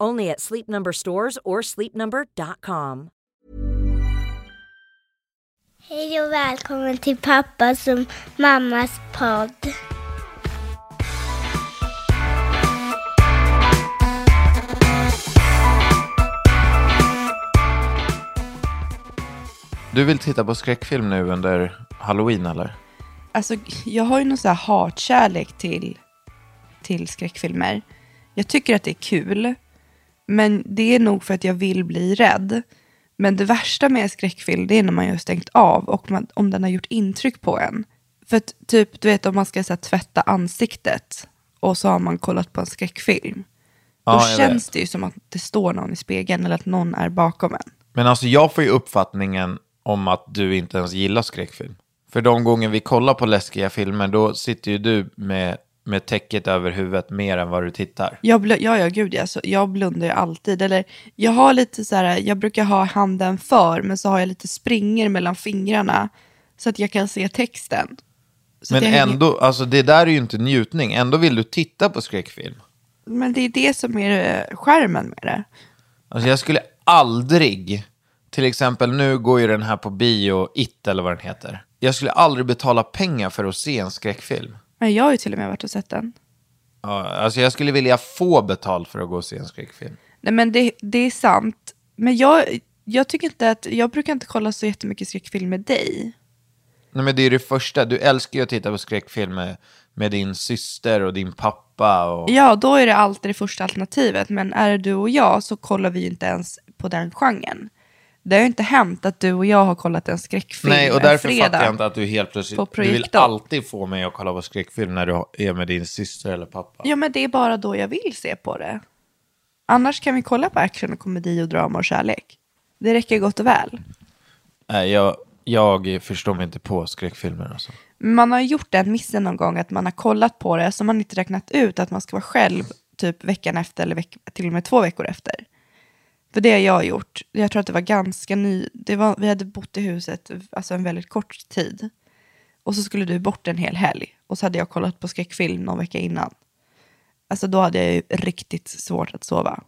Only at Sleep Number stores or sleepnumber.com. Hej och välkommen till pappas och mammas podd. Du vill titta på skräckfilm nu under halloween eller? Alltså, jag har ju någon så här hatkärlek till, till skräckfilmer. Jag tycker att det är kul, men det är nog för att jag vill bli rädd. Men det värsta med en skräckfilm, det är när man har stängt av och man, om den har gjort intryck på en. För att, typ, du vet om man ska så här, tvätta ansiktet och så har man kollat på en skräckfilm. Ja, Då känns vet. det ju som att det står någon i spegeln eller att någon är bakom en. Men alltså jag får ju uppfattningen om att du inte ens gillar skräckfilm. För de gånger vi kollar på läskiga filmer, då sitter ju du med, med täcket över huvudet mer än vad du tittar. Jag bl- ja, ja, gud ja. Så jag blundar ju alltid. Eller jag har lite så här, jag brukar ha handen för, men så har jag lite springer mellan fingrarna så att jag kan se texten. Så Men jag hänger- ändå, alltså det där är ju inte njutning. Ändå vill du titta på skräckfilm. Men det är det som är eh, skärmen med det. Alltså jag skulle aldrig, till exempel nu går ju den här på bio, It eller vad den heter. Jag skulle aldrig betala pengar för att se en skräckfilm. Men jag har ju till och med varit och sett den. Ja, alltså jag skulle vilja få betalt för att gå och se en skräckfilm. Nej men det, det är sant. Men jag, jag tycker inte att, jag brukar inte kolla så jättemycket skräckfilm med dig. Nej men det är det första, du älskar ju att titta på skräckfilm med, med din syster och din pappa. Och... Ja, då är det alltid det första alternativet. Men är det du och jag så kollar vi ju inte ens på den genren. Det har ju inte hänt att du och jag har kollat en skräckfilm Nej, och därför fredag. fattar jag inte att du helt plötsligt... Du vill alltid få mig att kolla på skräckfilm när du är med din syster eller pappa. Ja, men det är bara då jag vill se på det. Annars kan vi kolla på action, och komedi och drama och kärlek. Det räcker gott och väl. Nej, jag, jag förstår mig inte på skräckfilmer alltså. Man har gjort den missen någon gång att man har kollat på det så man inte räknat ut att man ska vara själv typ veckan efter eller veck- till och med två veckor efter. För det har jag gjort. Jag tror att det var ganska ny. Det var, vi hade bott i huset alltså en väldigt kort tid. Och så skulle du bort en hel helg. Och så hade jag kollat på skräckfilm någon vecka innan. Alltså då hade jag ju riktigt svårt att sova.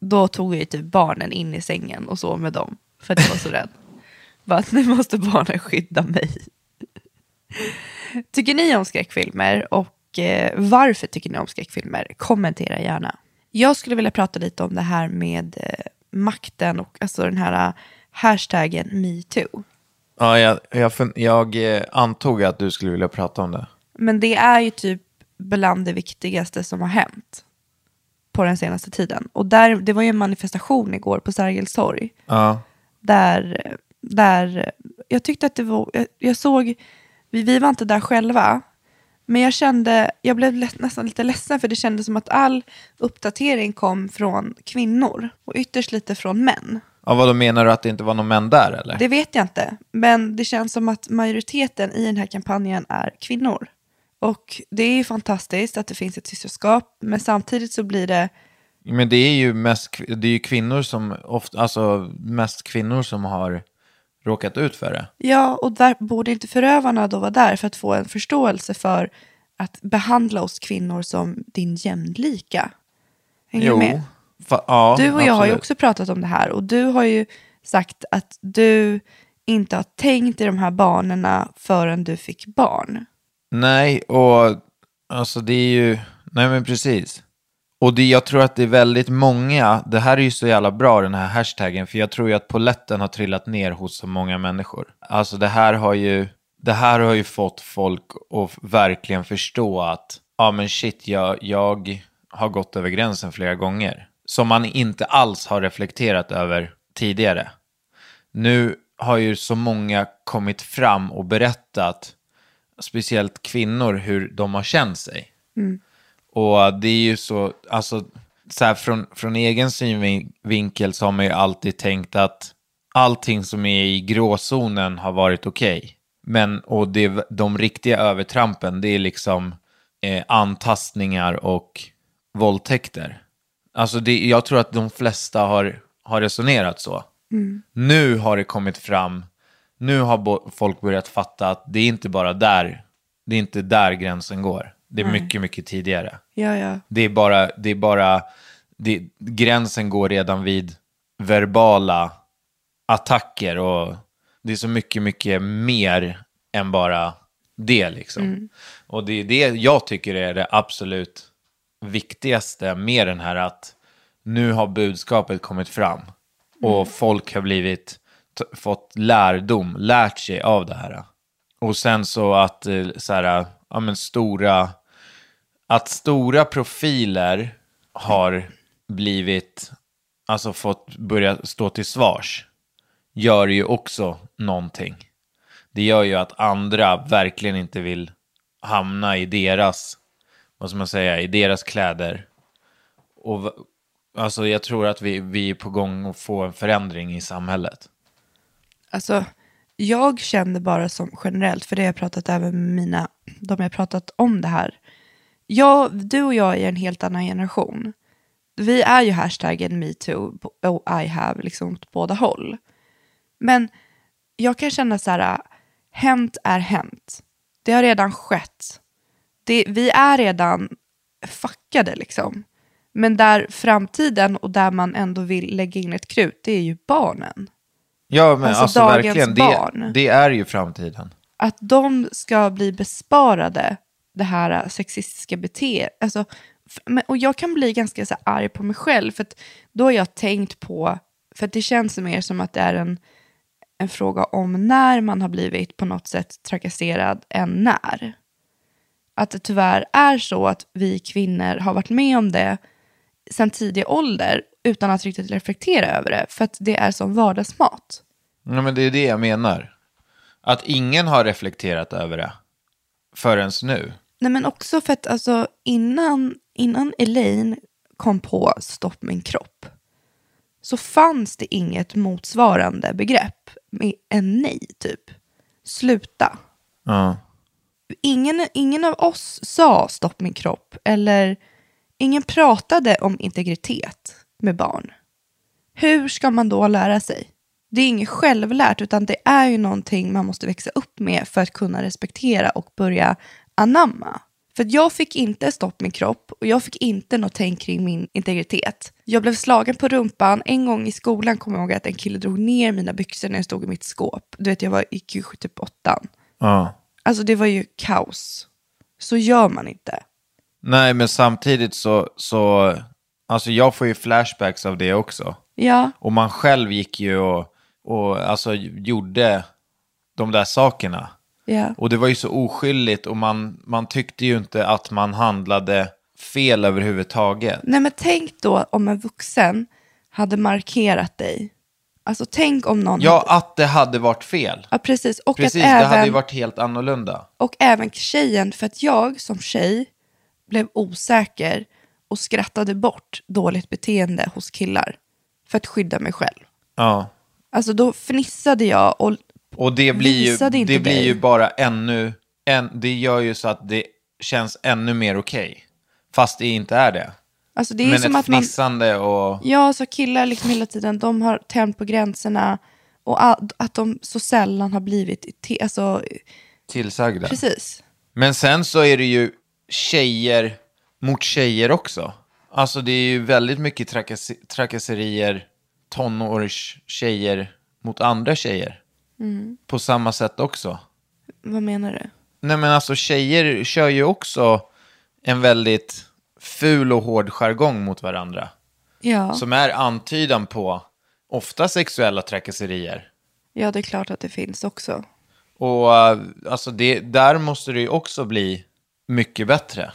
Då tog jag ju typ barnen in i sängen och sov med dem. För att jag var så rädd. Bara att nu måste barnen skydda mig. Tycker ni om skräckfilmer och eh, varför tycker ni om skräckfilmer? Kommentera gärna. Jag skulle vilja prata lite om det här med eh, makten och alltså den här eh, hashtaggen metoo. Ja, jag, jag, jag eh, antog att du skulle vilja prata om det. Men det är ju typ bland det viktigaste som har hänt på den senaste tiden. Och där, det var ju en manifestation igår på Sergels torg. Ja. där, där jag tyckte att det var, jag, jag såg, vi, vi var inte där själva, men jag kände, jag blev nästan lite ledsen för det kändes som att all uppdatering kom från kvinnor och ytterst lite från män. ja, vad då menar du att det inte var någon män där eller? Det vet jag inte, men det känns som att majoriteten i den här kampanjen är kvinnor. Och det är ju fantastiskt att det finns ett systerskap, men samtidigt så blir det Men det är ju mest det är ju kvinnor som ofta, alltså mest kvinnor som har råkat ut för det. Ja, och där borde inte förövarna då vara där för att få en förståelse för att behandla oss kvinnor som din jämlika? Hänger du med? Fa- ja, Du och jag har ju också pratat om det här och du har ju sagt att du inte har tänkt i de här banorna förrän du fick barn. Nej, och alltså det är ju, nej men precis. Och det, jag tror att det är väldigt många, det här är ju så jävla bra den här hashtaggen, för jag tror ju att poletten har trillat ner hos så många människor. Alltså det här har ju, det här har ju fått folk att verkligen förstå att, ja men shit, jag, jag har gått över gränsen flera gånger. Som man inte alls har reflekterat över tidigare. Nu har ju så många kommit fram och berättat speciellt kvinnor, hur de har känt sig. Mm. Och det är ju så, alltså, så här, från, från egen synvinkel så har man ju alltid tänkt att allting som är i gråzonen har varit okej. Men, och det, de riktiga övertrampen, det är liksom eh, antastningar och våldtäkter. Alltså det, jag tror att de flesta har, har resonerat så. Nu har det kommit fram, nu har folk börjat fatta att det är inte bara där, det är inte där gränsen går. Det är mycket, mycket tidigare. Ja, ja. Det är bara, det är bara, det, gränsen går redan vid verbala attacker och det är så mycket, mycket mer än bara det liksom. Och det är det jag tycker är det absolut viktigaste med den här att nu har budskapet kommit fram och folk har blivit, fått lärdom, lärt sig av det här. Och sen så att eh, så här, ja men stora, att stora profiler har blivit, alltså fått börja stå till svars, gör ju också någonting. Det gör ju att andra verkligen inte vill hamna i deras, vad ska man säga, i deras kläder. Och alltså jag tror att vi, vi är på gång att få en förändring i samhället. Alltså, jag känner bara som generellt, för det har jag pratat även med mina, de jag pratat om det här. Jag, du och jag är en helt annan generation. Vi är ju hashtaggen metoo och I have liksom åt båda håll. Men jag kan känna så här, hänt är hänt. Det har redan skett. Det, vi är redan fuckade liksom. Men där framtiden och där man ändå vill lägga in ett krut, det är ju barnen. Ja, men Alltså, alltså, verkligen, det, det är ju framtiden. att de ska bli besparade det här sexistiska beteendet. Alltså, och jag kan bli ganska så arg på mig själv, för att då har jag tänkt på, för att det känns mer som att det är en, en fråga om när man har blivit på något sätt trakasserad än när. Att det tyvärr är så att vi kvinnor har varit med om det sedan tidig ålder utan att riktigt reflektera över det, för att det är som vardagsmat. Ja, men det är det jag menar. Att ingen har reflekterat över det förrän nu. Nej men också för att alltså, innan, innan Elaine kom på stopp min kropp så fanns det inget motsvarande begrepp med en nej typ. Sluta. Ja. Ingen, ingen av oss sa stopp min kropp eller ingen pratade om integritet med barn. Hur ska man då lära sig? Det är inget självlärt utan det är ju någonting man måste växa upp med för att kunna respektera och börja anamma. För jag fick inte stopp min kropp och jag fick inte något tänk kring min integritet. Jag blev slagen på rumpan. En gång i skolan kommer jag ihåg att en kille drog ner mina byxor när jag stod i mitt skåp. Du vet, jag var, gick ju typ åttan. ja. Alltså det var ju kaos. Så gör man inte. Nej, men samtidigt så, så, alltså jag får ju flashbacks av det också. Ja, Och man själv gick ju och, och alltså gjorde de där sakerna. Ja. Och det var ju så oskyldigt och man, man tyckte ju inte att man handlade fel överhuvudtaget. Nej men tänk då om en vuxen hade markerat dig. Alltså tänk om någon... Ja, hade... att det hade varit fel. ja precis. Och Precis, att det även... hade ju varit helt annorlunda. Och även tjejen, för att jag som tjej blev osäker och skrattade bort dåligt beteende hos killar. För att skydda mig själv. Ja. Alltså då fnissade jag och Och det blir ju, Visade inte det blir dig. ju bara ännu, en, det gör ju så att det känns ännu mer okej. Fast det inte är det. alltså det är Men som ett att man... fnissande och... Ja, så killar liksom hela tiden, de har tänt på gränserna Och all, att de så sällan har blivit, te, alltså, Tillsagda. precis. Men sen så är det ju tjejer mot tjejer också. Alltså det är ju väldigt mycket trakass trakasserier, tonårstjejer mot andra tjejer. På samma sätt också. Vad menar du? Nej men alltså tjejer kör ju också en väldigt ful och hård jargong mot varandra. Ja. Som är antydan på ofta sexuella trakasserier. ja, det är klart att det finns också. Och eh, alltså det, där måste det ju också bli mycket bättre.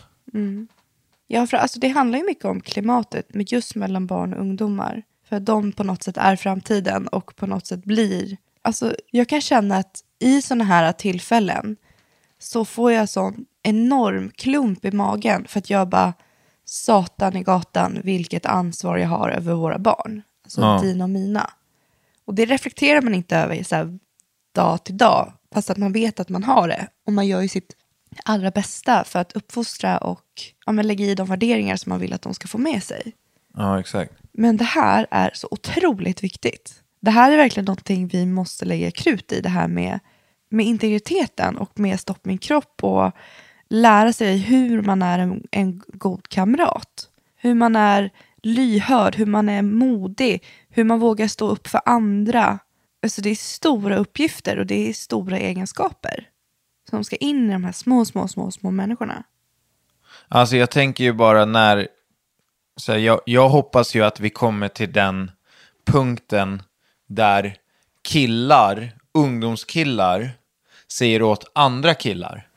Ja, för alltså det handlar ju mycket om klimatet, men just mellan barn och ungdomar. För att de på något sätt är framtiden och på något sätt blir... Alltså jag kan känna att i sådana här tillfällen så får jag sån enorm klump i magen för att jag bara, satan i gatan, vilket ansvar jag har över våra barn. Alltså Ja. dina och mina. Och det reflekterar man inte över så här, dag till dag, fast att man vet att man har det. Och man gör ju sitt allra bästa för att uppfostra och ja, men lägga i de värderingar som man vill att de ska få med sig. Ja, exakt. Men det här är så otroligt viktigt. Det här är verkligen någonting vi måste lägga krut i, det här med, med integriteten och med stopp min kropp och lära sig hur man är en, en god kamrat. Hur man är lyhörd, hur man är modig, hur man vågar stå upp för andra. Alltså det är stora uppgifter och det är stora egenskaper som ska in i de här små, små, små, små människorna. Alltså jag tänker ju bara när... Så här, jag, jag hoppas ju att vi kommer till den punkten där killar, ungdomskillar, säger åt andra killar.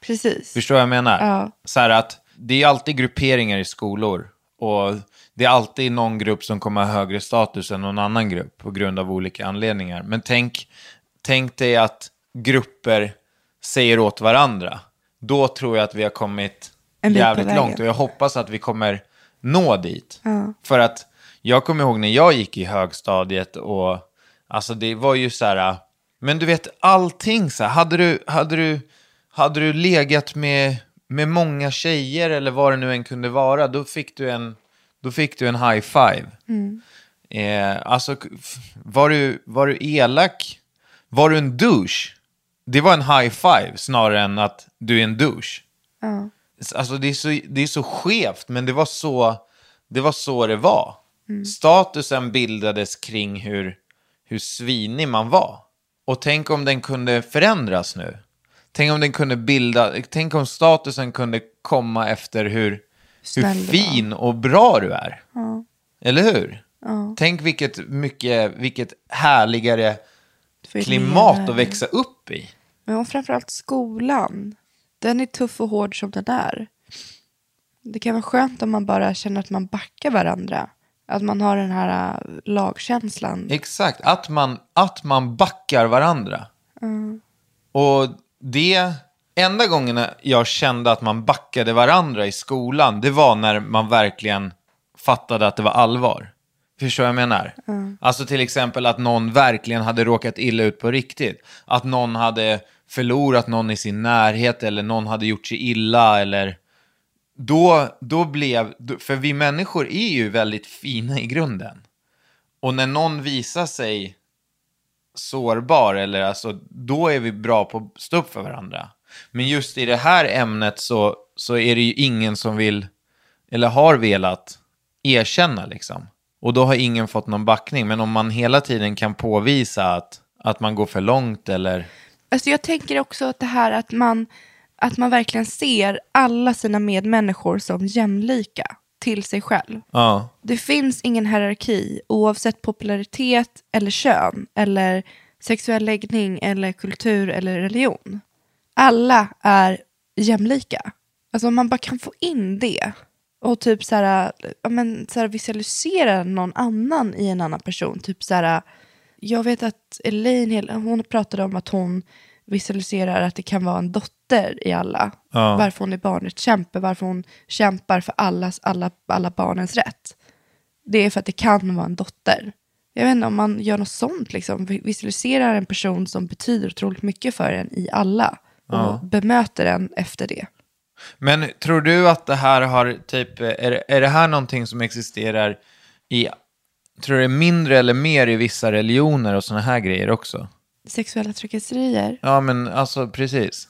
Precis. Förstår vad jag menar? Ja. Så här att det är alltid grupperingar i skolor. Och det är alltid någon grupp som kommer ha högre status än någon annan grupp på grund av olika anledningar. Men tänk, tänk dig att grupper säger åt varandra. Då tror jag att vi har kommit jävligt långt. Och jag hoppas att vi kommer nå dit. För att jag kommer ihåg när jag gick i högstadiet och alltså det var ju så här, men du vet allting så här, hade du, hade du, hade du legat med, med många tjejer eller vad det nu än kunde vara, då fick du en, då fick du en high five. Eh, alltså, var du, var du elak? Var du en douche? Det var en high five snarare än att du är en douche. Alltså det är, så, det är så skevt, men det var så det var. Så det var. Statusen bildades kring hur, hur svinig man var. Och tänk om den kunde förändras nu. Tänk om den kunde bilda, tänk om statusen kunde komma efter hur, hur fin och bra du är. Eller hur? Tänk vilket, mycket, vilket härligare klimat att växa upp i. Men och framförallt skolan. Den är tuff och hård som den är. Det kan vara skönt om man bara känner att man backar varandra. Att man har den här äh, lagkänslan. Exakt, att man, att man backar varandra. Och det, enda gången jag kände att man backade varandra i skolan, det var när man verkligen fattade att det var allvar. Förstår vad jag menar? Alltså till exempel att någon verkligen hade råkat illa ut på riktigt. Att någon hade förlorat någon i sin närhet eller någon hade gjort sig illa eller... Då, då blev... För vi människor är ju väldigt fina i grunden. Och när någon visar sig sårbar, eller alltså, då är vi bra på att stå upp för varandra. Men just i det här ämnet så, så är det ju ingen som vill, eller har velat, erkänna liksom. Och då har ingen fått någon backning. Men om man hela tiden kan påvisa att, att man går för långt eller... Alltså jag tänker också att det här att man, att man verkligen ser alla sina medmänniskor som jämlika till sig själv. Ja, Det finns ingen hierarki oavsett popularitet eller kön eller sexuell läggning eller kultur eller religion. Alla är jämlika. Alltså om man bara kan få in det och typ så här, ja, men, så här visualisera någon annan i en annan person. Typ så här, jag vet att Elaine, hon pratade om att hon visualiserar att det kan vara en dotter i alla. Ja. Varför hon är barnets kämpe, varför hon kämpar för allas, alla, alla barnens rätt. Det är för att det kan vara en dotter. Jag vet inte om man gör något sånt, liksom. visualiserar en person som betyder otroligt mycket för en i alla. Och bemöter den efter det. Men tror du att det här har typ, är, är det här någonting som existerar i tror du det är mindre eller mer i vissa religioner och sådana här grejer också? Sexuella trakasserier, Ja, men alltså precis.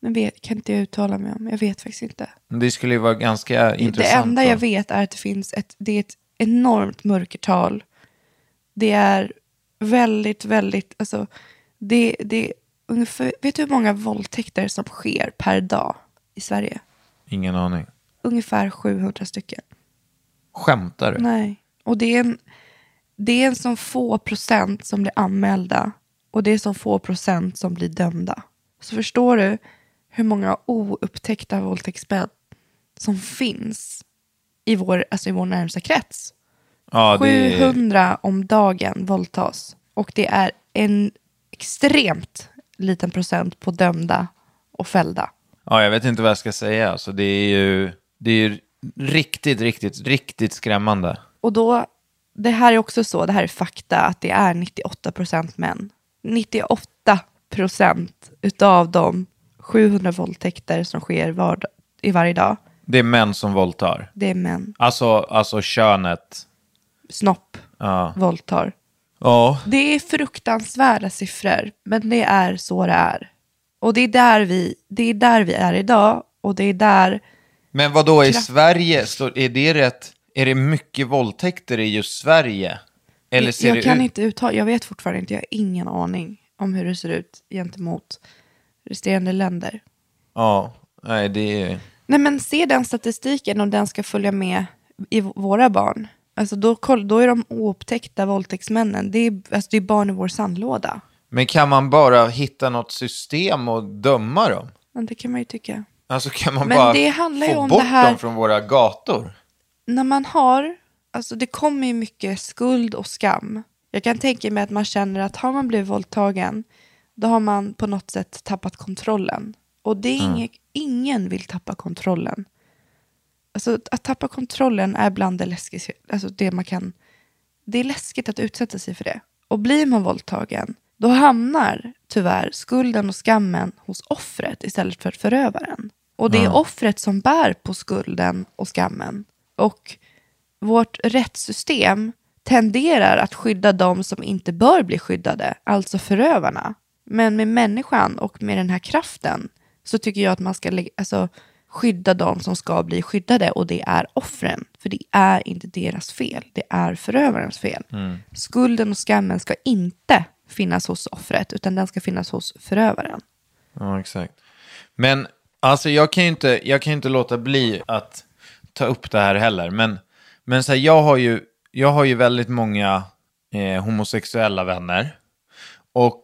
men vet, kan inte jag uttala mig om. Jag vet faktiskt inte. Det skulle ju vara ganska Det intressant. enda då. jag vet är att det finns ett, det är ett enormt mörkertal. Det är väldigt, väldigt, alltså, det, det är ungefär, vet du hur många våldtäkter som sker per dag i Sverige? Ingen aning. Ungefär 700 stycken. Skämtar du? Nej. Och det är en, det är en så få procent som blir anmälda och det är så få procent som blir dömda. Så förstår du hur många oupptäckta våldtäktsmän som finns i vår, alltså i vår närmsta krets? Ja, det är... 700 om dagen våldtas. Och det är en extremt liten procent på dömda och fällda. Ja, jag vet inte vad jag ska säga. Alltså, det är ju det är ju riktigt, riktigt, riktigt skrämmande. Och då, det här är också så, det här är fakta, att det är 98 procent män. 98 procent utav de 700 våldtäkter som sker var, i varje dag, Det är män som våldtar. det är män. Alltså, alltså könet. Snopp Ja. våldtar. Ja. Det är fruktansvärda siffror, men det är så det är. Och det är där vi, det är, där vi är idag, och det är där Men vad då i Sverige, är det rätt? Är det mycket våldtäkter i just Sverige? Eller ser jag det kan ut? inte uttala, jag vet fortfarande inte, jag har ingen aning om hur det ser ut gentemot resterande länder. Ja, nej det är... Nej men se den statistiken om den ska följa med i våra barn. Alltså då, då är de oupptäckta våldtäktsmännen, det är, alltså det är barn i vår sandlåda. Men kan man bara hitta något system och döma dem? Men det kan man ju tycka. Alltså kan man Men bara det handlar ju få om bort det här- dem från våra gator? När man har, alltså det kommer ju mycket skuld och skam. Jag kan tänka mig att man känner att har man blivit våldtagen, då har man på något sätt tappat kontrollen. Och det är inget, ingen vill tappa kontrollen. Alltså att tappa kontrollen är bland det läskigaste, alltså det man kan, det är läskigt att utsätta sig för det. Och blir man våldtagen, då hamnar tyvärr skulden och skammen hos offret istället för förövaren. Och det är offret som bär på skulden och skammen. Och vårt rättssystem tenderar att skydda de som inte bör bli skyddade, alltså förövarna. Men med människan och med den här kraften så tycker jag att man ska alltså, skydda de som ska bli skyddade och det är offren. För det är inte deras fel, det är förövarens fel. Skulden och skammen ska inte finnas hos offret utan den ska finnas hos förövaren. Ja, exakt. Men alltså jag kan ju inte, jag kan inte låta bli att ta upp det här heller. Men, men så här, jag, har ju, jag har ju väldigt många eh, homosexuella vänner. Och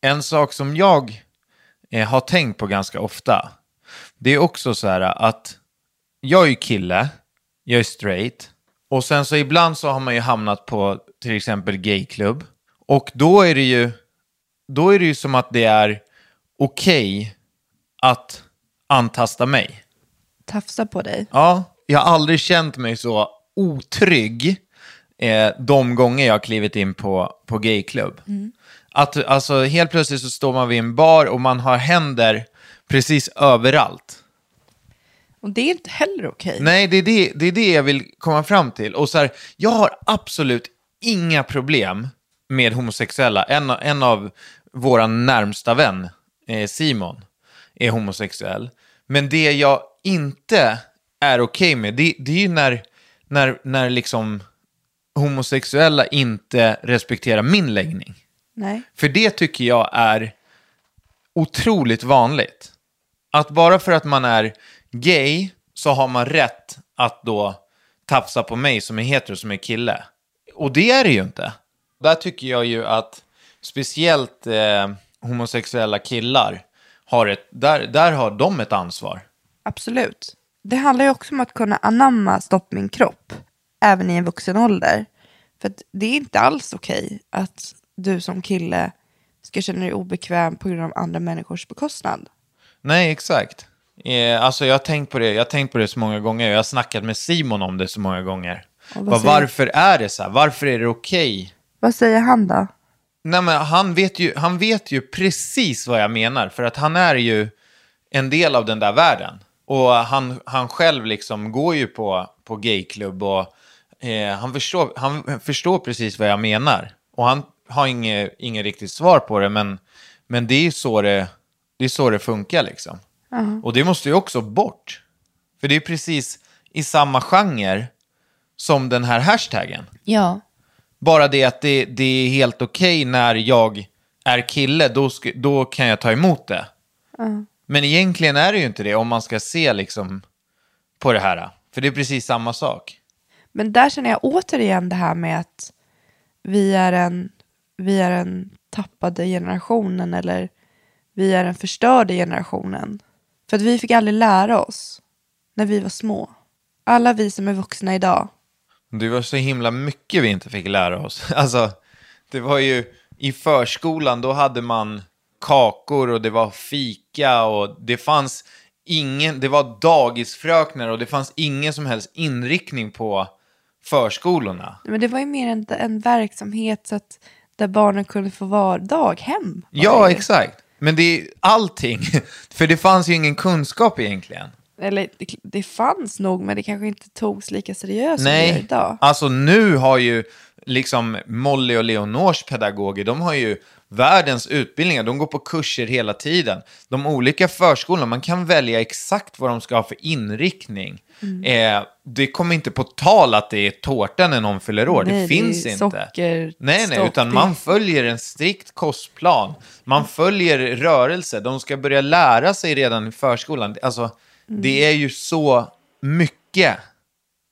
en sak som jag eh, har tänkt på ganska ofta, det är också så här att jag är ju kille, jag är straight. Och sen så ibland så har man ju hamnat på till exempel gayklubb. Och då är det ju, då är det ju som att det är okej att antasta mig. Tafsa på dig. Ja, jag har aldrig känt mig så otrygg eh, de gånger jag har klivit in på, på gayklubb. Att alltså helt plötsligt så står man vid en bar och man har händer precis överallt. Och det är inte heller okej. Nej, det är det, det är det jag vill komma fram till. Och så här, jag har absolut inga problem med homosexuella. En, en av våra närmsta vän, eh, Simon, är homosexuell. Men det jag inte är okej med, det, det är ju när, när, när liksom homosexuella inte respekterar min läggning. Nej. För det tycker jag är otroligt vanligt. Att bara för att man är gay så har man rätt att då tafsa på mig som är hetero, som är kille. Och det är det ju inte. Där tycker jag ju att speciellt eh, homosexuella killar har ett, där, där har de ett ansvar. Absolut. Det handlar ju också om att kunna anamma stopp min kropp, även i en vuxen ålder. För det är inte alls okej att du som kille ska känna dig obekväm på grund av andra människors bekostnad. Nej, exakt. Eh, alltså jag har tänkt på det, jag har tänkt på det så många gånger. Jag har snackat med Simon om det så många gånger. Bara, varför är det så här? Varför är det okej? Vad säger han då? Nej, men han, vet ju, han vet ju precis vad jag menar, för att han är ju en del av den där världen. Och han, han själv liksom går ju på, på gayklubb och eh, han, förstår, han förstår precis vad jag menar. Och han har inget, inget riktigt svar på det, men, men det är så det, det, är så det funkar liksom. Och det måste ju också bort. För det är precis i samma genre som den här hashtaggen. Ja. Bara det att det, det är helt okej när jag är kille, då, då kan jag ta emot det. Men egentligen är det ju inte det om man ska se liksom på det här. För det är precis samma sak. Men där känner jag återigen det här med att vi är en, vi är en tappade generationen eller vi är den förstörde generationen. För att vi fick aldrig lära oss när vi var små. Alla vi som är vuxna idag. Det var så himla mycket vi inte fick lära oss. Alltså, det var ju i förskolan, då hade man kakor och det var fika och det fanns ingen, det var dagisfröknar och det fanns ingen som helst inriktning på förskolorna. Men det var ju mer en, en verksamhet så att där barnen kunde få vara daghem. Ja, det exakt. Men det är allting. För det fanns ju ingen kunskap egentligen. Eller det, det fanns nog, men det kanske inte togs lika seriöst som det gör Nej, idag. alltså nu har ju liksom Molly och Leonors pedagoger, de har ju världens utbildningar, de går på kurser hela tiden. De olika förskolorna, man kan välja exakt vad de ska ha för inriktning. Mm. Eh, det kommer inte på tal att det är tårta när någon fyller år, Nej, det det finns är inte. socker, nej, nej, utan det- man följer en strikt kostplan. Man följer rörelse, de ska börja lära sig redan i förskolan. Alltså, Mm. det är ju så mycket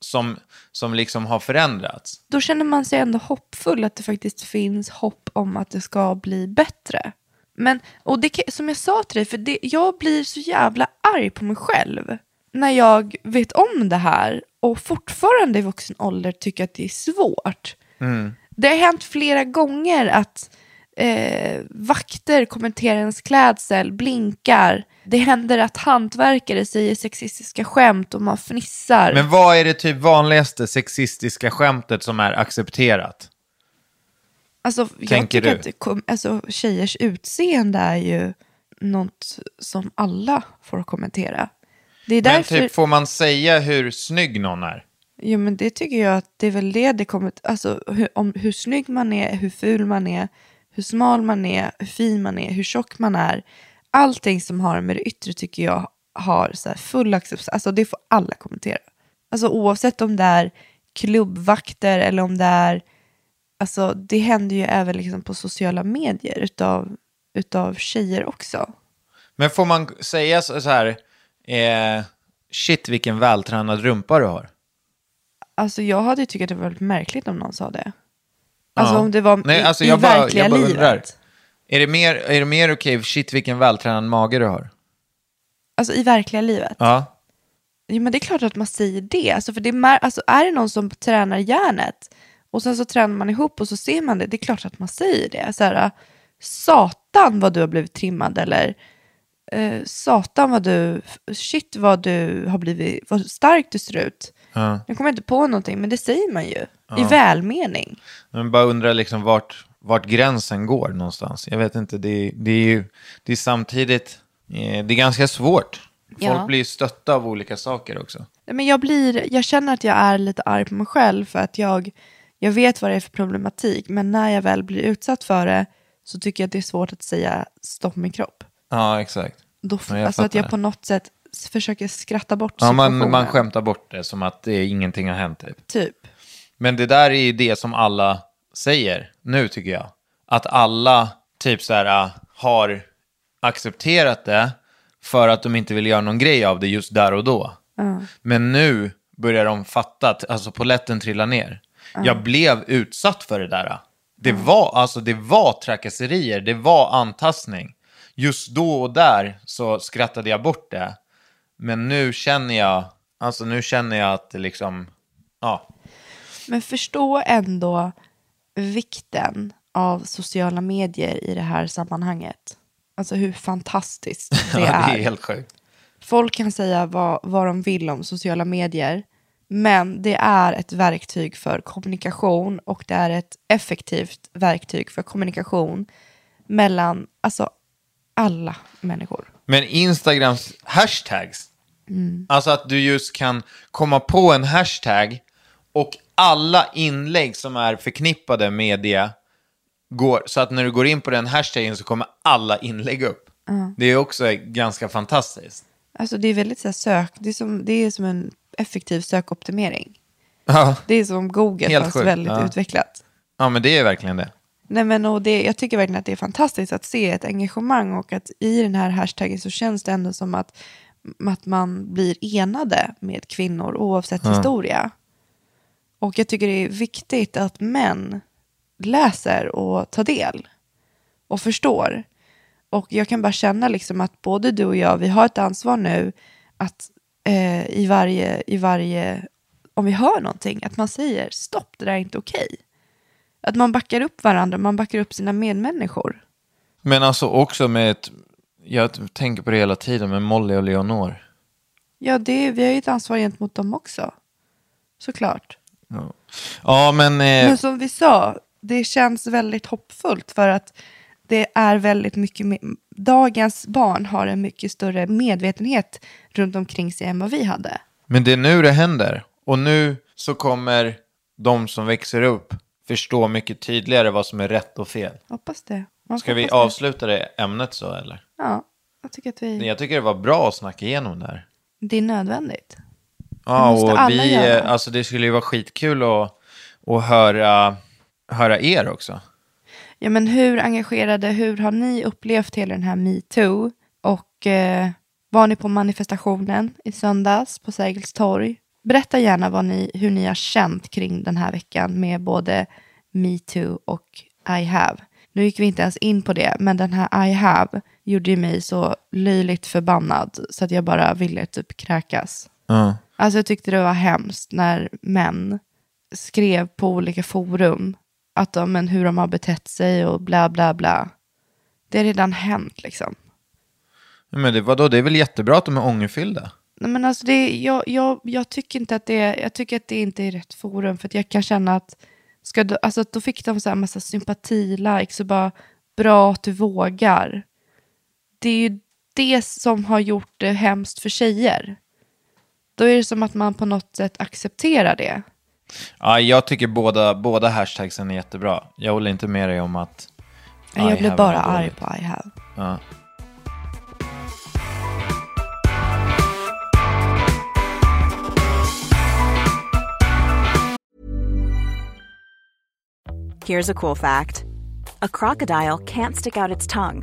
som, som liksom har förändrats. Då känner man sig ändå hoppfull att det faktiskt finns hopp om att det ska bli bättre. Men, och det, som jag sa till dig, för det, jag blir så jävla arg på mig själv när jag vet om det här och fortfarande i vuxen ålder tycker att det är svårt. Det har hänt flera gånger att eh, vakter kommenterar ens klädsel, blinkar. Det händer att hantverkare säger sexistiska skämt och man fnissar. Men vad är det typ vanligaste sexistiska skämtet som är accepterat? Alltså, jag Tänker tycker du? att kom, alltså, tjejers utseende är ju något som alla får kommentera. Det är Men därför, typ får man säga hur snygg någon är? jo, men det tycker jag att det är väl det det kommer, alltså hur, om, hur snygg man är, hur ful man är, hur smal man är, hur fin man är, hur tjock man är. Allting som har med det yttre tycker jag har så full acceptans, alltså det får alla kommentera. Alltså oavsett om det är klubbvakter eller om det är Alltså det händer ju även liksom på sociala medier utav, utav tjejer också. Men får man säga så så här, eh, shit vilken vältränad rumpa du har? Alltså jag hade ju tyckt att det var väldigt märkligt om någon sa det. Alltså Ja. om det var Nej, i, alltså i jag bara- verkliga jag bara livet. undrar. Är det mer, är det mer okej, shit vilken vältränad mage du har? Alltså i verkliga livet. Ja. Ja, men det är klart att man säger det. Alltså, för det är, alltså, är det någon som tränar hjärnet och sen så tränar man ihop och så ser man det, det är klart att man säger det. Så här, satan vad du har blivit trimmad eller eh, satan vad du, shit vad du har blivit, vad stark du ser ut. Ja. Jag kommer inte på någonting, men det säger man ju. I välmening. Men bara undrar liksom vart, vart gränsen går någonstans. Jag vet inte, det, det är ju det är samtidigt, eh, det är ganska svårt. Folk Ja. blir ju stötta av olika saker också. Men jag, blir, jag känner att jag är lite arg på mig själv för att jag, jag vet vad det är för problematik. Men när jag väl blir utsatt för det så tycker jag att det är svårt att säga stopp min kropp. Ja, exakt. Då, Ja, alltså att jag på något sätt försöker skratta bort Ja, man, man skämtar bort det som att det, ingenting har hänt. Typ. Typ. Men det där är ju det som alla säger nu tycker jag. Att alla typ så här äh, har accepterat det för att de inte vill göra någon grej av det just där och då. Men nu börjar de fatta att alltså poletten trillar ner. Jag blev utsatt för det där. Det var, alltså, det var trakasserier, det var antastning. Just då och där så skrattade jag bort det. Men nu känner jag, alltså nu känner jag att det liksom, ja, Men förstå ändå vikten av sociala medier i det här sammanhanget. Alltså hur fantastiskt det ja, är. det är helt sjukt. Folk kan säga vad, vad de vill om sociala medier. Men det är ett verktyg för kommunikation och det är ett effektivt verktyg för kommunikation mellan alltså, alla människor. Men Instagrams hashtags, alltså att du just kan komma på en hashtag Och alla inlägg som är förknippade med det går, så att när du går in på den hashtaggen så kommer alla inlägg upp. Det är också ganska fantastiskt. Alltså det är väldigt så här, sök, det är, som, det är som en effektiv sökoptimering. Ja, Det är som Google Helt fast sjukt, väldigt ja. utvecklat. ja men det är verkligen det. Nej, men, och det, jag tycker verkligen att det är fantastiskt att se ett engagemang och att i den här hashtaggen så känns det ändå som att, att man blir enade med kvinnor oavsett historia. Och jag tycker det är viktigt att män läser och tar del och förstår. Och jag kan bara känna liksom att både du och jag, vi har ett ansvar nu att eh, i, varje, i varje, om vi hör någonting, att man säger stopp, det där är inte okej. Att man backar upp varandra, man backar upp sina medmänniskor. Men alltså också med ett, jag tänker på det hela tiden med Molly och Leonor. Ja, det, vi har ju ett ansvar gentemot dem också. Såklart. Ja, men... Eh, Men som vi sa, det känns väldigt hoppfullt för att det är väldigt mycket, me- dagens barn har en mycket större medvetenhet runt omkring sig än vad vi hade. Men det är nu det händer. Och nu så kommer de som växer upp förstå mycket tydligare vad som är rätt och fel. Hoppas det. Man Ska vi avsluta det ämnet så eller? Ja, jag tycker att vi, Jag tycker det var bra att snacka igenom det här. det är nödvändigt. Ja, måste och vi, göra. alltså det skulle ju vara skitkul att, att höra, höra er också. Ja, men hur engagerade, hur har ni upplevt hela den här metoo? Och eh, var ni på manifestationen i söndags på Sergels torg? Berätta gärna vad ni, hur ni har känt kring den här veckan med både metoo och I have. Nu gick vi inte ens in på det, men den här I have gjorde ju mig så löjligt förbannad så att jag bara ville typ kräkas. Ja. Alltså jag tyckte det var hemskt när män skrev på olika forum att de, men hur de har betett sig och bla bla bla. Det har redan hänt liksom. Men det, vadå, det är väl jättebra att de är ångerfyllda? Nej, men alltså det, jag, jag, jag tycker inte att det, jag tycker att det inte är rätt forum för att jag kan känna att ska du, alltså då fick de så här massa sympati-likes och bara bra att du vågar. Det är ju det som har gjort det hemskt för tjejer. Då är det som att man på något sätt accepterar det. Ja, jag tycker båda, båda hashtagsen är jättebra. Jag håller inte med dig om att... Jag have bara arg på I have. Ja. Here's a cool fact a crocodile can't stick out its tongue.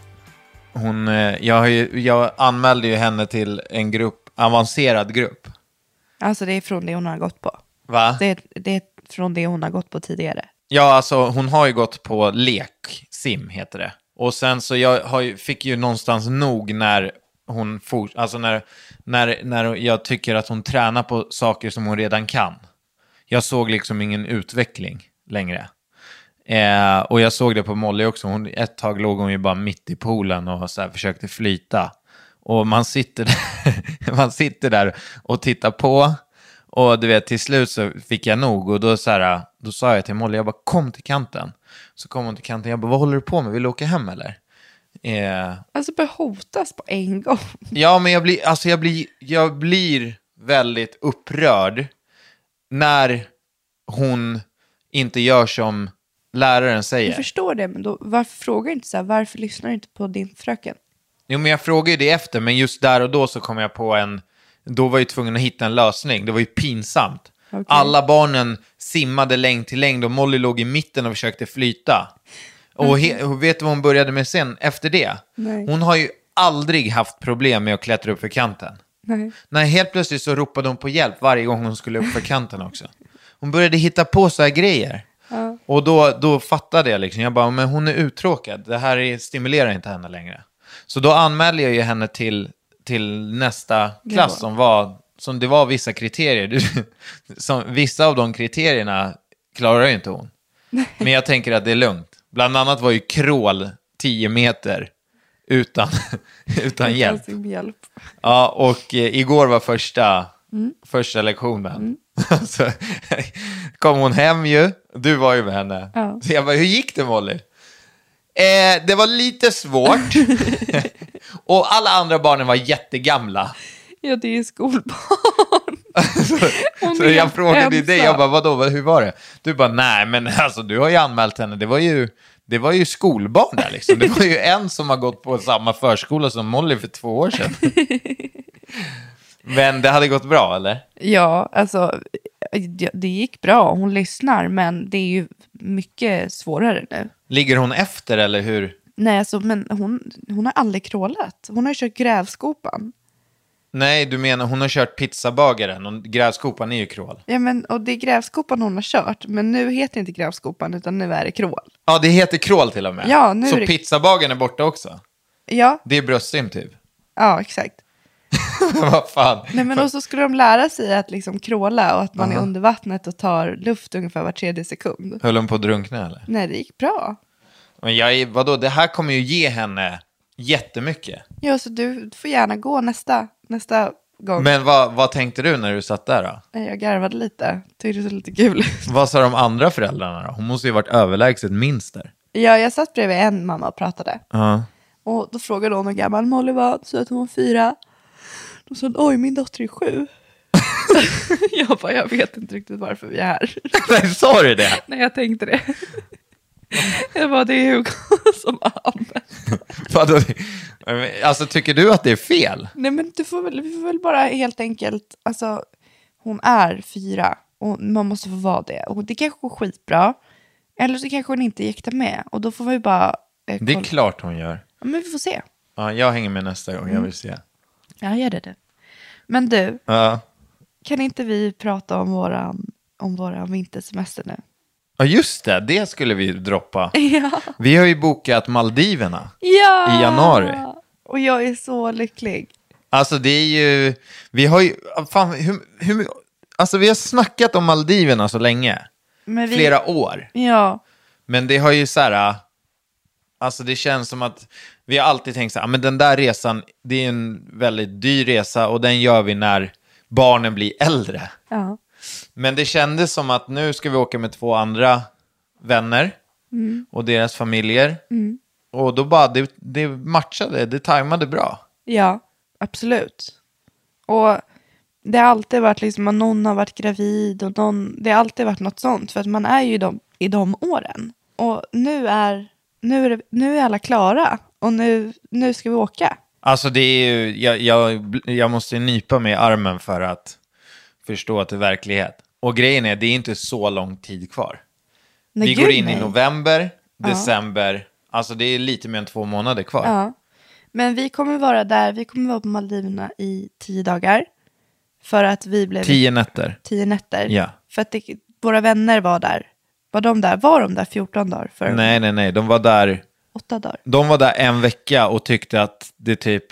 hon, eh, jag, har ju, jag anmälde ju henne till en grupp, avancerad grupp. Alltså det är från det hon har gått på. Va? Det är, det är från det hon har gått på tidigare. Ja, alltså hon har ju gått på lek, sim heter det. Och sen så jag ju, fick ju någonstans nog när hon for, alltså när, när, när jag tycker att hon tränar på saker som hon redan kan. Jag såg liksom ingen utveckling längre. Eh, och jag såg det på Molly också. Hon, ett tag låg hon ju bara mitt i poolen och så försökte flyta. Och man sitter, där, man sitter där och tittar på. Och du vet, till slut så fick jag nog. Och då, så här, då sa jag till Molly, jag bara kom till kanten. Så kom hon till kanten, jag bara, vad håller du på med? Vill du åka hem eller? Eh, Alltså börja hotas på en gång. Ja, men jag blir, alltså jag blir, jag blir väldigt upprörd när hon inte gör som läraren säger. Jag förstår det, men då, varför frågar du inte så här, varför lyssnar du inte på din fröken? Jo, men jag frågar ju det efter, men just där och då så kom jag på en... Då var jag tvungen att hitta en lösning. Det var ju pinsamt. Okej. Alla barnen simmade längd till längd och Molly låg i mitten och försökte flyta. Och, he- och vet du vad hon började med sen efter det? Nej. Hon har ju aldrig haft problem med att klättra upp för kanten. Nej. Nej, helt plötsligt så ropade hon på hjälp varje gång hon skulle upp för kanten också. Hon började hitta på så här grejer. Och då, då fattade jag liksom, jag bara, men hon är uttråkad. Det här är, stimulerar inte henne längre. Så då anmälde jag ju henne till, till nästa klass som var, som det var vissa kriterier. Som, vissa av de kriterierna klarar ju inte hon. Men jag tänker att det är lugnt. Bland annat var ju crawl 10 meter utan, utan hjälp. Hjälp. Ja, och eh, igår var första, första lektionen. så kom hon hem ju, du var ju med henne. Ja. Så jag bara, hur gick det Molly? Eh, det var lite svårt. och alla andra barnen var jättegamla. Ja, det är skolbarn. Så är jag frågade ju dig, jag bara, vadå, vad- hur var det? Du bara, nej men alltså du har ju anmält henne, det var ju, det var ju skolbarn där liksom. Det var ju en som har gått på samma förskola som Molly för två år sedan. Men det hade gått bra eller? Ja, alltså det- gick bra. Hon lyssnar, men det är ju mycket svårare nu. Ligger hon efter eller hur? Nej, alltså, men hon, hon har aldrig krålat. Hon har ju kört grävskopan. Nej, du menar hon har kört pizzabagaren och grävskopan är ju crawl. Ja, men, och det är grävskopan hon har kört, men nu heter det inte grävskopan, utan nu är det krål. Ja, det heter crawl till och med. Ja, nu Så är det- pizzabagaren är borta också? Ja, Det är bröstsim typ? ja exakt. Vad fan? Nej, men och så skulle de lära sig att liksom kråla och att man är under vattnet och tar luft ungefär var tredje sekund. Höll hon på att drunkna eller? Nej, det gick bra. Men jag är, vadå, det här kommer ju ge henne jättemycket. Ja, så du får gärna gå nästa, nästa gång. Men vad, vad tänkte du när du satt där då? Nej, Jag garvade lite, tyckte det var lite kul. Vad sa de andra föräldrarna då? Hon måste ju varit överlägset minst där. Ja, jag satt bredvid en mamma och pratade. Ja. Och då frågade hon hur gammal Molly var, så att hon var fyra. Då sa oj min dotter är sju. jag bara, jag vet inte riktigt varför vi är här. Nej, sa du det? Nej, jag tänkte det. jag bara, det är Hugo som har. Vadå? Alltså, tycker du att det är fel? Nej, men du får väl, vi får väl bara helt enkelt, alltså hon är fyra och man måste få vara det. Och det kanske går skitbra. Eller så kanske hon inte gick med. Och då får vi bara... Eh, Det är klart hon gör. Ja, men vi får se. Ja, jag hänger med nästa gång, jag vill se. Ja, gör det du. Men du, Ja. kan inte vi prata om våran, om våran vintersemester nu? Ja, just det. Det skulle vi droppa. Ja. Vi har ju bokat Maldiverna. ja! I januari. Och jag är så lycklig. Alltså det är ju, vi har ju, fan, hur, hur, alltså vi har snackat om Maldiverna så länge. Men vi, Flera år. Ja, Men det har ju så här, alltså det känns som att vi har alltid tänkt så här, "Ah, men den där resan, det är en väldigt dyr resa och den gör vi när barnen blir äldre. ja. Men det kändes som att nu ska vi åka med två andra vänner och deras familjer. Och då bara, det, det matchade, det tajmade bra. Ja, absolut. Och det har alltid varit liksom att någon har varit gravid och någon, det har alltid varit något sånt för att man är ju de, i de åren. Och nu är, nu är, det, nu är alla klara och nu, nu ska vi åka. Alltså det är ju, jag, jag, jag måste nypa mig i armen för att förstå att det är verklighet. Och grejen är, det är inte så lång tid kvar. Nej, vi går in i nej. november, december, alltså det är lite mer än två månader kvar. Ja. Men vi kommer vara där, vi kommer vara på Maldiverna i tio dagar. För att vi blev Tio nätter. tio nätter. Ja. För att det, våra vänner var där. Var de där? Var de där 14 dagar? För Nej, nej, nej, de var där, Åtta dagar? de var där en vecka och tyckte att det typ,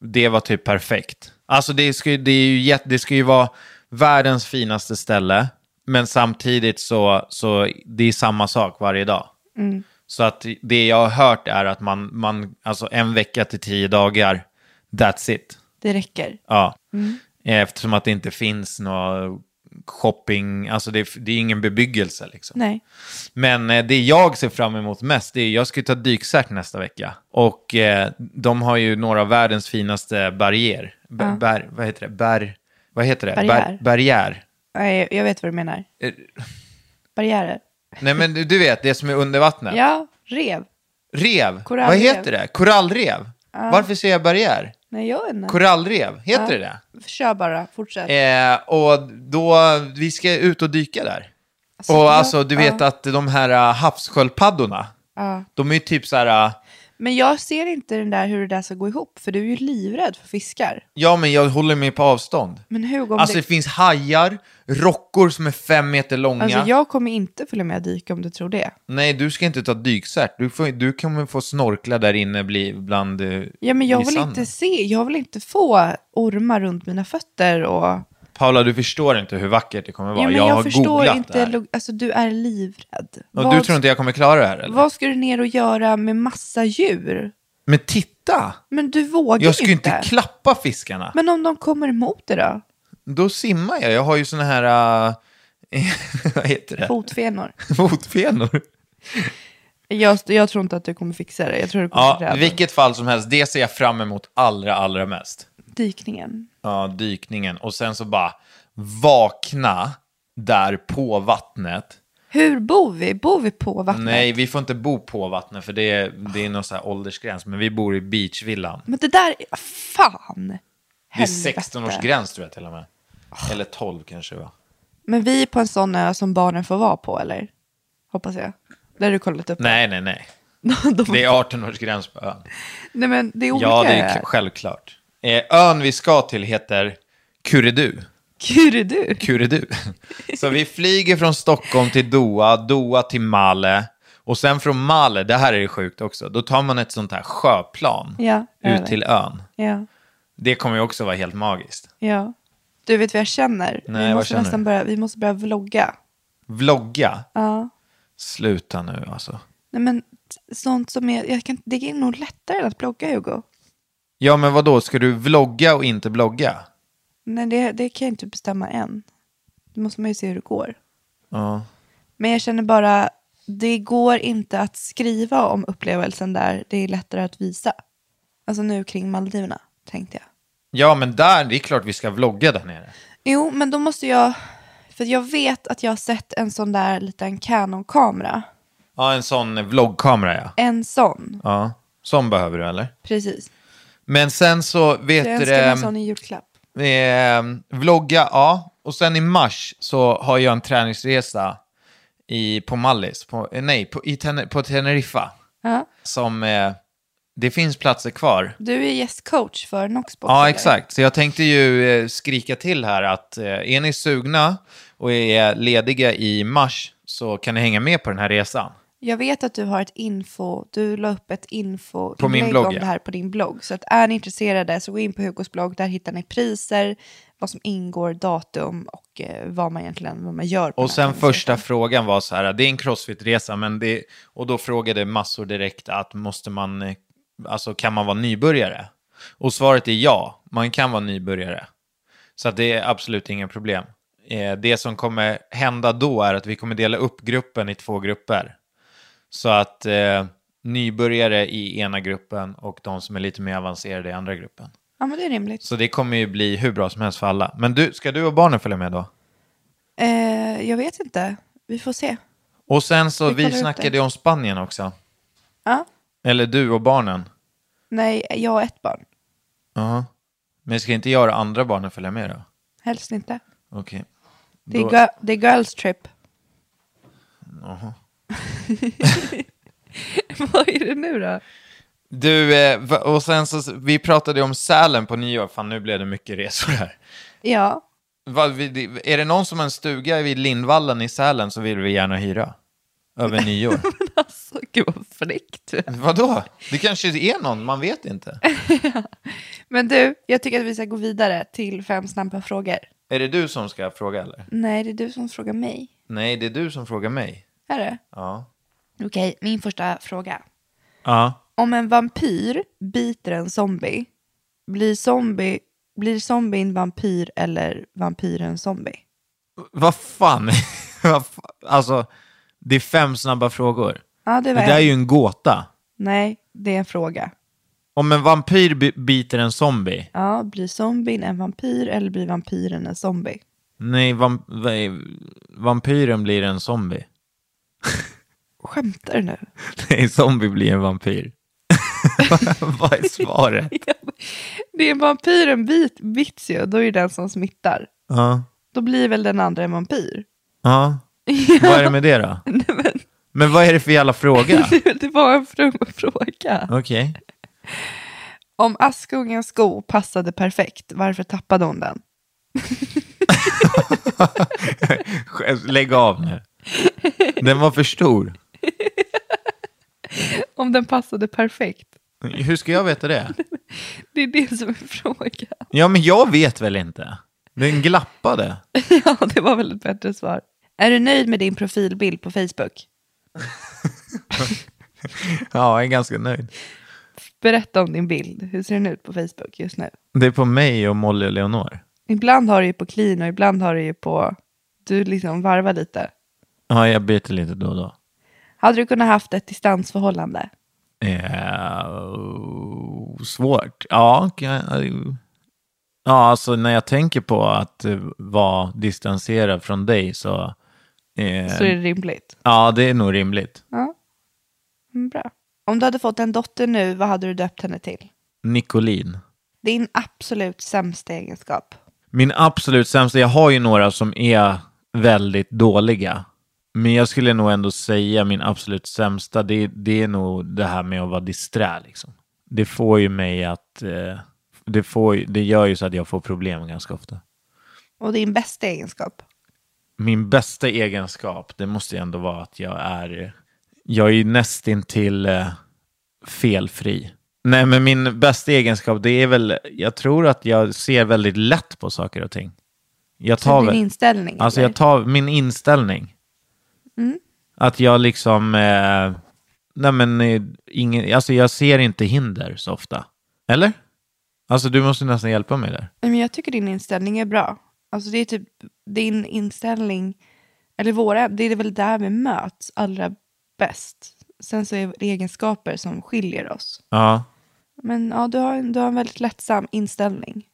det var typ perfekt. Alltså det ska, ju- det är ju jätte, det ska ju vara världens finaste ställe, men samtidigt så, så det är samma sak varje dag. Så att det jag har hört är att man, man alltså en vecka till tio dagar, That's it. Det räcker. Ja. Mm. Eftersom att det inte finns några shopping, alltså det är, det är ingen bebyggelse liksom. Nej. Men eh, det jag ser fram emot mest, det är jag ska ju ta dykcert nästa vecka. Och eh, de har ju några av världens finaste barriär. B- Ja. bär, vad heter det? Bär, vad heter det? Barriär. Bär, barriär. Nej, jag vet vad du menar. Eh, Barriärer. Nej men du, du vet, det som är under vattnet. Ja, rev. Rev. Korallrev. Vad heter det? Korallrev. Varför säger jag barriär? Nej, jag vet inte. Korallrev, heter Ja. det det? Kör bara, fortsätt. Eh, och då, vi ska ut och dyka där. Alltså, och jag- alltså, du vet ja. att de här uh, havssköldpaddorna, Ja. de är ju typ så här, uh, Men jag ser inte den där hur det där ska gå ihop, för du är ju livrädd för fiskar. ja men jag håller mig på avstånd. Men Hugo, om Alltså det det... finns hajar, rockor som är fem meter långa. Alltså, jag kommer inte följa med och dyka om du tror det. Nej, du ska inte ta dykcert. Du, får, du kommer få snorkla där inne bli bland eh, Ja, men jag vill sanden. inte se, jag vill inte få ormar runt mina fötter och... Paula, du förstår inte hur vackert det kommer vara. Ja, men jag, jag, har förstår googlat inte, det här. alltså du är livrädd. Och du tror inte jag kommer klara det här eller? Vad ska du ner och göra med massa djur? Men titta! Men du vågar Jag ska ju inte. inte klappa fiskarna. Men om de kommer emot dig då? Då simmar jag. Jag har ju såna här... Uh, vad heter det? Fotfenor. Fotfenor. Jag, jag tror inte att du kommer fixa det. Jag tror du kommer Ja, vilket fall som helst. Det ser jag fram emot allra, allra mest. Dykningen. Ja, dykningen. Och sen så bara vakna där på vattnet. Hur bor vi? Bor vi på vattnet? Nej, vi får inte bo på vattnet för det är, det är någon så här åldersgräns. Men vi bor i beachvillan. Men det där, är- fan! Det är Helvete. 16-årsgräns tror jag till och med. Eller 12 kanske va? Men vi är på en sån ö som barnen får vara på, eller? Hoppas jag. Där har du kollat upp Nej, nej, nej. De- Det är 18-årsgräns på ön. Nej men det är olika Ja, det är öar. självklart. Eh, ön vi ska till heter Kuredu. Kuredu? Kuredu. Så vi flyger från Stockholm till Doha, Doha till Male. Och sen från Male, det här är sjukt också, då tar man ett sånt här sjöplan Ja, ut till ön. Ja, Det kommer ju också vara helt magiskt. ja. Du vet vad jag känner? Nej, vi måste nästan börja, vi måste börja vlogga. Vlogga? Ja. Sluta nu alltså. Nej men sånt som är, jag kan, det är nog lättare än att blogga Hugo. Ja, men vad då? ska du vlogga och inte blogga? Nej det, det kan jag inte bestämma än. Det måste man ju se hur det går. Ja. Men jag känner bara, det går inte att skriva om upplevelsen där. Det är lättare att visa. Alltså nu kring Maldiverna, tänkte jag. Ja, men där, det är klart vi ska vlogga där nere. Jo, men då måste jag... För jag vet att jag har sett en sån där liten Canon-kamera. Ja, en sån vloggkamera ja. En sån, Ja, sån behöver du eller? precis. Men sen så vet Så jag du önskar mig en sån i julklapp. eh, vlogga, ja. Och sen i mars så har jag en träningsresa i, på Mallis, på, eh, nej, på, i Ten, på Teneriffa. Ja. Som, eh, det finns platser kvar. Du är gästcoach för Noxbox. Ja, eller? exakt. Så jag tänkte ju eh, skrika till här att eh, är ni sugna och är lediga i mars så kan ni hänga med på den här resan. Jag vet att du har ett info, du la upp ett info På min blogg, om ja. det här på din blogg. Så att är ni intresserade så gå in på Hugos blogg, där hittar ni priser, vad som ingår, datum och eh, vad man egentligen vad man gör. På Och sen första frågan var så här, det är en crossfit-resa, men det, och då frågade massor direkt att måste man, eh, alltså kan man vara nybörjare? Och svaret är ja, man kan vara nybörjare. Så det är absolut inga problem. Eh, Det som kommer hända då är att vi kommer dela upp gruppen i två grupper. Så att eh, nybörjare i ena gruppen och de som är lite mer avancerade i andra gruppen. Ja, men det är rimligt. Så det kommer ju bli hur bra som helst för alla. Men du, ska du och barnen följa med då? Eh, jag vet inte, vi får se. Och sen så, Vi vi, snackade det. ju om Spanien också. Ja. Eller du och barnen. Nej, jag har ett barn. Ja. Men ska inte jag och andra barnen följa med då? Helst inte. Okej. Det är, Då- det är girls trip. Jaha. Vad är det nu då? Du, eh, och sen så, vi pratade om Sälen på nyår. Fan, nu blev det mycket resor här. Ja, Va, är det någon som har en stuga vid Lindvallen i Sälen så vill vi gärna hyra. Över nyår. alltså gud vad fräckt. Vadå? Det kanske är någon, man vet inte. Men du, jag tycker att vi ska gå vidare till fem snabba frågor. Är det du som ska fråga eller? Nej, det är du som frågar mig. Nej, det är du som frågar mig. Är det? Ja. Okej, min första fråga. Ja. Om en vampyr biter en zombie, Blir zombie, blir zombien vampyr eller vampyren zombie? Vad fan? Alltså, det är fem snabba frågor. Ja, det Det var där är ju en gåta. Nej, det är en fråga. Om en vampyr bi- biter en zombie. Ja, blir zombien en vampyr eller blir vampyren en zombie? Nej, vam- vad är- vampyren blir en zombie. Skämtar du nu? Nej, zombie blir en vampyr. vad är svaret? Det är vampyren bit, bits ju, då är det den som smittar. Ja. Då blir väl den andra en vampyr? Ja. Vad är det med det då? Men vad är det för jävla fråga? det var en fr- fråga. Okej. Om Askungens sko passade perfekt, varför tappade hon den? Lägg av nu. Den var för stor. Om den passade perfekt. Hur ska jag veta det? Det är det som är frågan. Ja, men jag vet väl inte. Den glappade. Ja, det var väl ett bättre svar. Är du nöjd med din profilbild på Facebook? Ja, jag är ganska nöjd. Berätta om din bild. Hur ser den ut på Facebook just nu? Det är på mig och Molly och Leonor. Ibland har du ju på clean och ibland har du ju på... Du liksom varvar lite. Ja, jag byter lite då och då. Hade du kunnat haft ett distansförhållande? Eh, svårt. Ja, ja, alltså när jag tänker på att eh, vara distanserad från dig så... Eh, Så är det rimligt. Ja, det är nog rimligt. Ja. Mm, bra. Om du hade fått en dotter nu, vad hade du döpt henne till? Nicolin. Din absolut sämsta egenskap. Min absolut sämsta, jag har ju några som är väldigt dåliga. Men jag skulle nog ändå säga min absolut sämsta, det, det är nog det här med att vara disträ. Liksom. Det får ju mig att, eh, det, får, det gör ju så att jag får problem ganska ofta. Och din bästa egenskap. Min bästa egenskap, det måste ju ändå vara att jag är, jag är ju nästintill eh, felfri. Nej, men min bästa egenskap, det är väl, jag tror att jag ser väldigt lätt på saker och ting. Jag Så tar din väl, inställning? Alltså eller? jag tar min inställning. Mm. Att jag liksom, eh, nej men, eh, ingen, alltså jag ser inte hinder så ofta. Eller? Alltså du måste nästan hjälpa mig där. Men jag tycker din inställning är bra. Alltså det är typ din inställning, eller våra, det är väl där vi möts allra bäst. Sen så är det egenskaper som skiljer oss. Ja. Men ja, du har, du har en väldigt lättsam inställning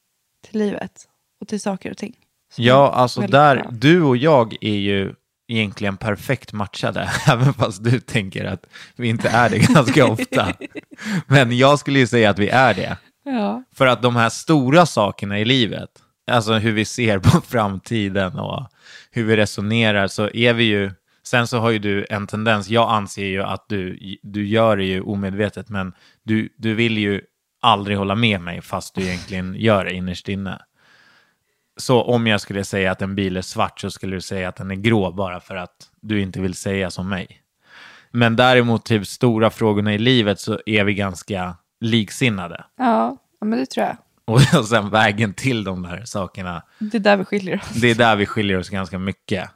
till livet och till saker och ting. Som Ja, alltså där, bra. du och jag är ju egentligen perfekt matchade, även fast du tänker att vi inte är det ganska ofta. Men jag skulle ju säga att vi är det. Ja. För att de här stora sakerna i livet, alltså hur vi ser på framtiden och hur vi resonerar, så är vi ju... Sen så har ju du en tendens, jag anser ju att du, du gör det ju omedvetet, men du, du vill ju aldrig hålla med mig fast du egentligen gör det innerst inne. Så om jag skulle säga att en bil är svart så skulle du säga att den är grå bara för att du inte vill säga som mig. Men däremot typ stora frågorna i livet så är vi ganska liksinnade. Ja, men det tror jag. Och, och sen vägen till de där sakerna, Det är där vi skiljer oss. det är där vi skiljer oss ganska mycket.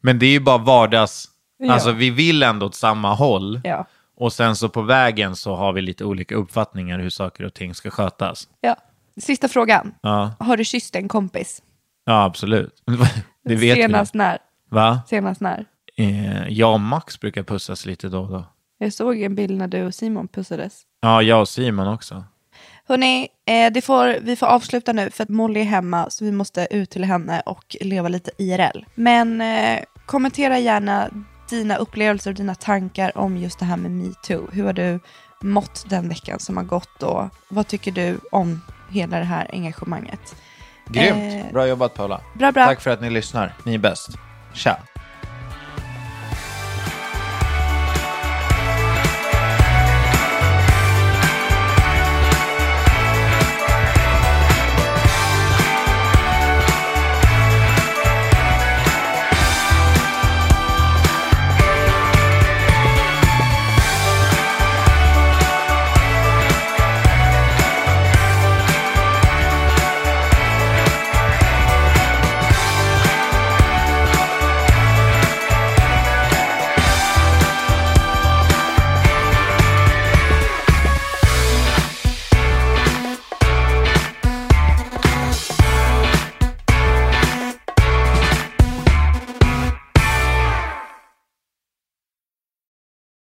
Men det är ju bara vardags... Ja. Alltså vi vill ändå åt samma håll. Ja. Och sen så på vägen så har vi lite olika uppfattningar hur saker och ting ska skötas. ja. Sista frågan. Ja, Har du kysst en kompis? ja absolut. Det vet Senast vi. när? Va? Senast när? Eh, jag och Max brukar pussas lite då och då. Jag såg en bild när du och Simon pussades. Ja, jag och Simon också. Hörni, eh, det får, vi får avsluta nu för att Molly är hemma så vi måste ut till henne och leva lite IRL. Men eh, kommentera gärna dina upplevelser och dina tankar om just det här med metoo. Hur har du mått den veckan som har gått och vad tycker du om hela det här engagemanget? Grymt. Eh, Bra jobbat Paula. Bra, bra. Tack för att ni lyssnar. Ni är bäst. Tja.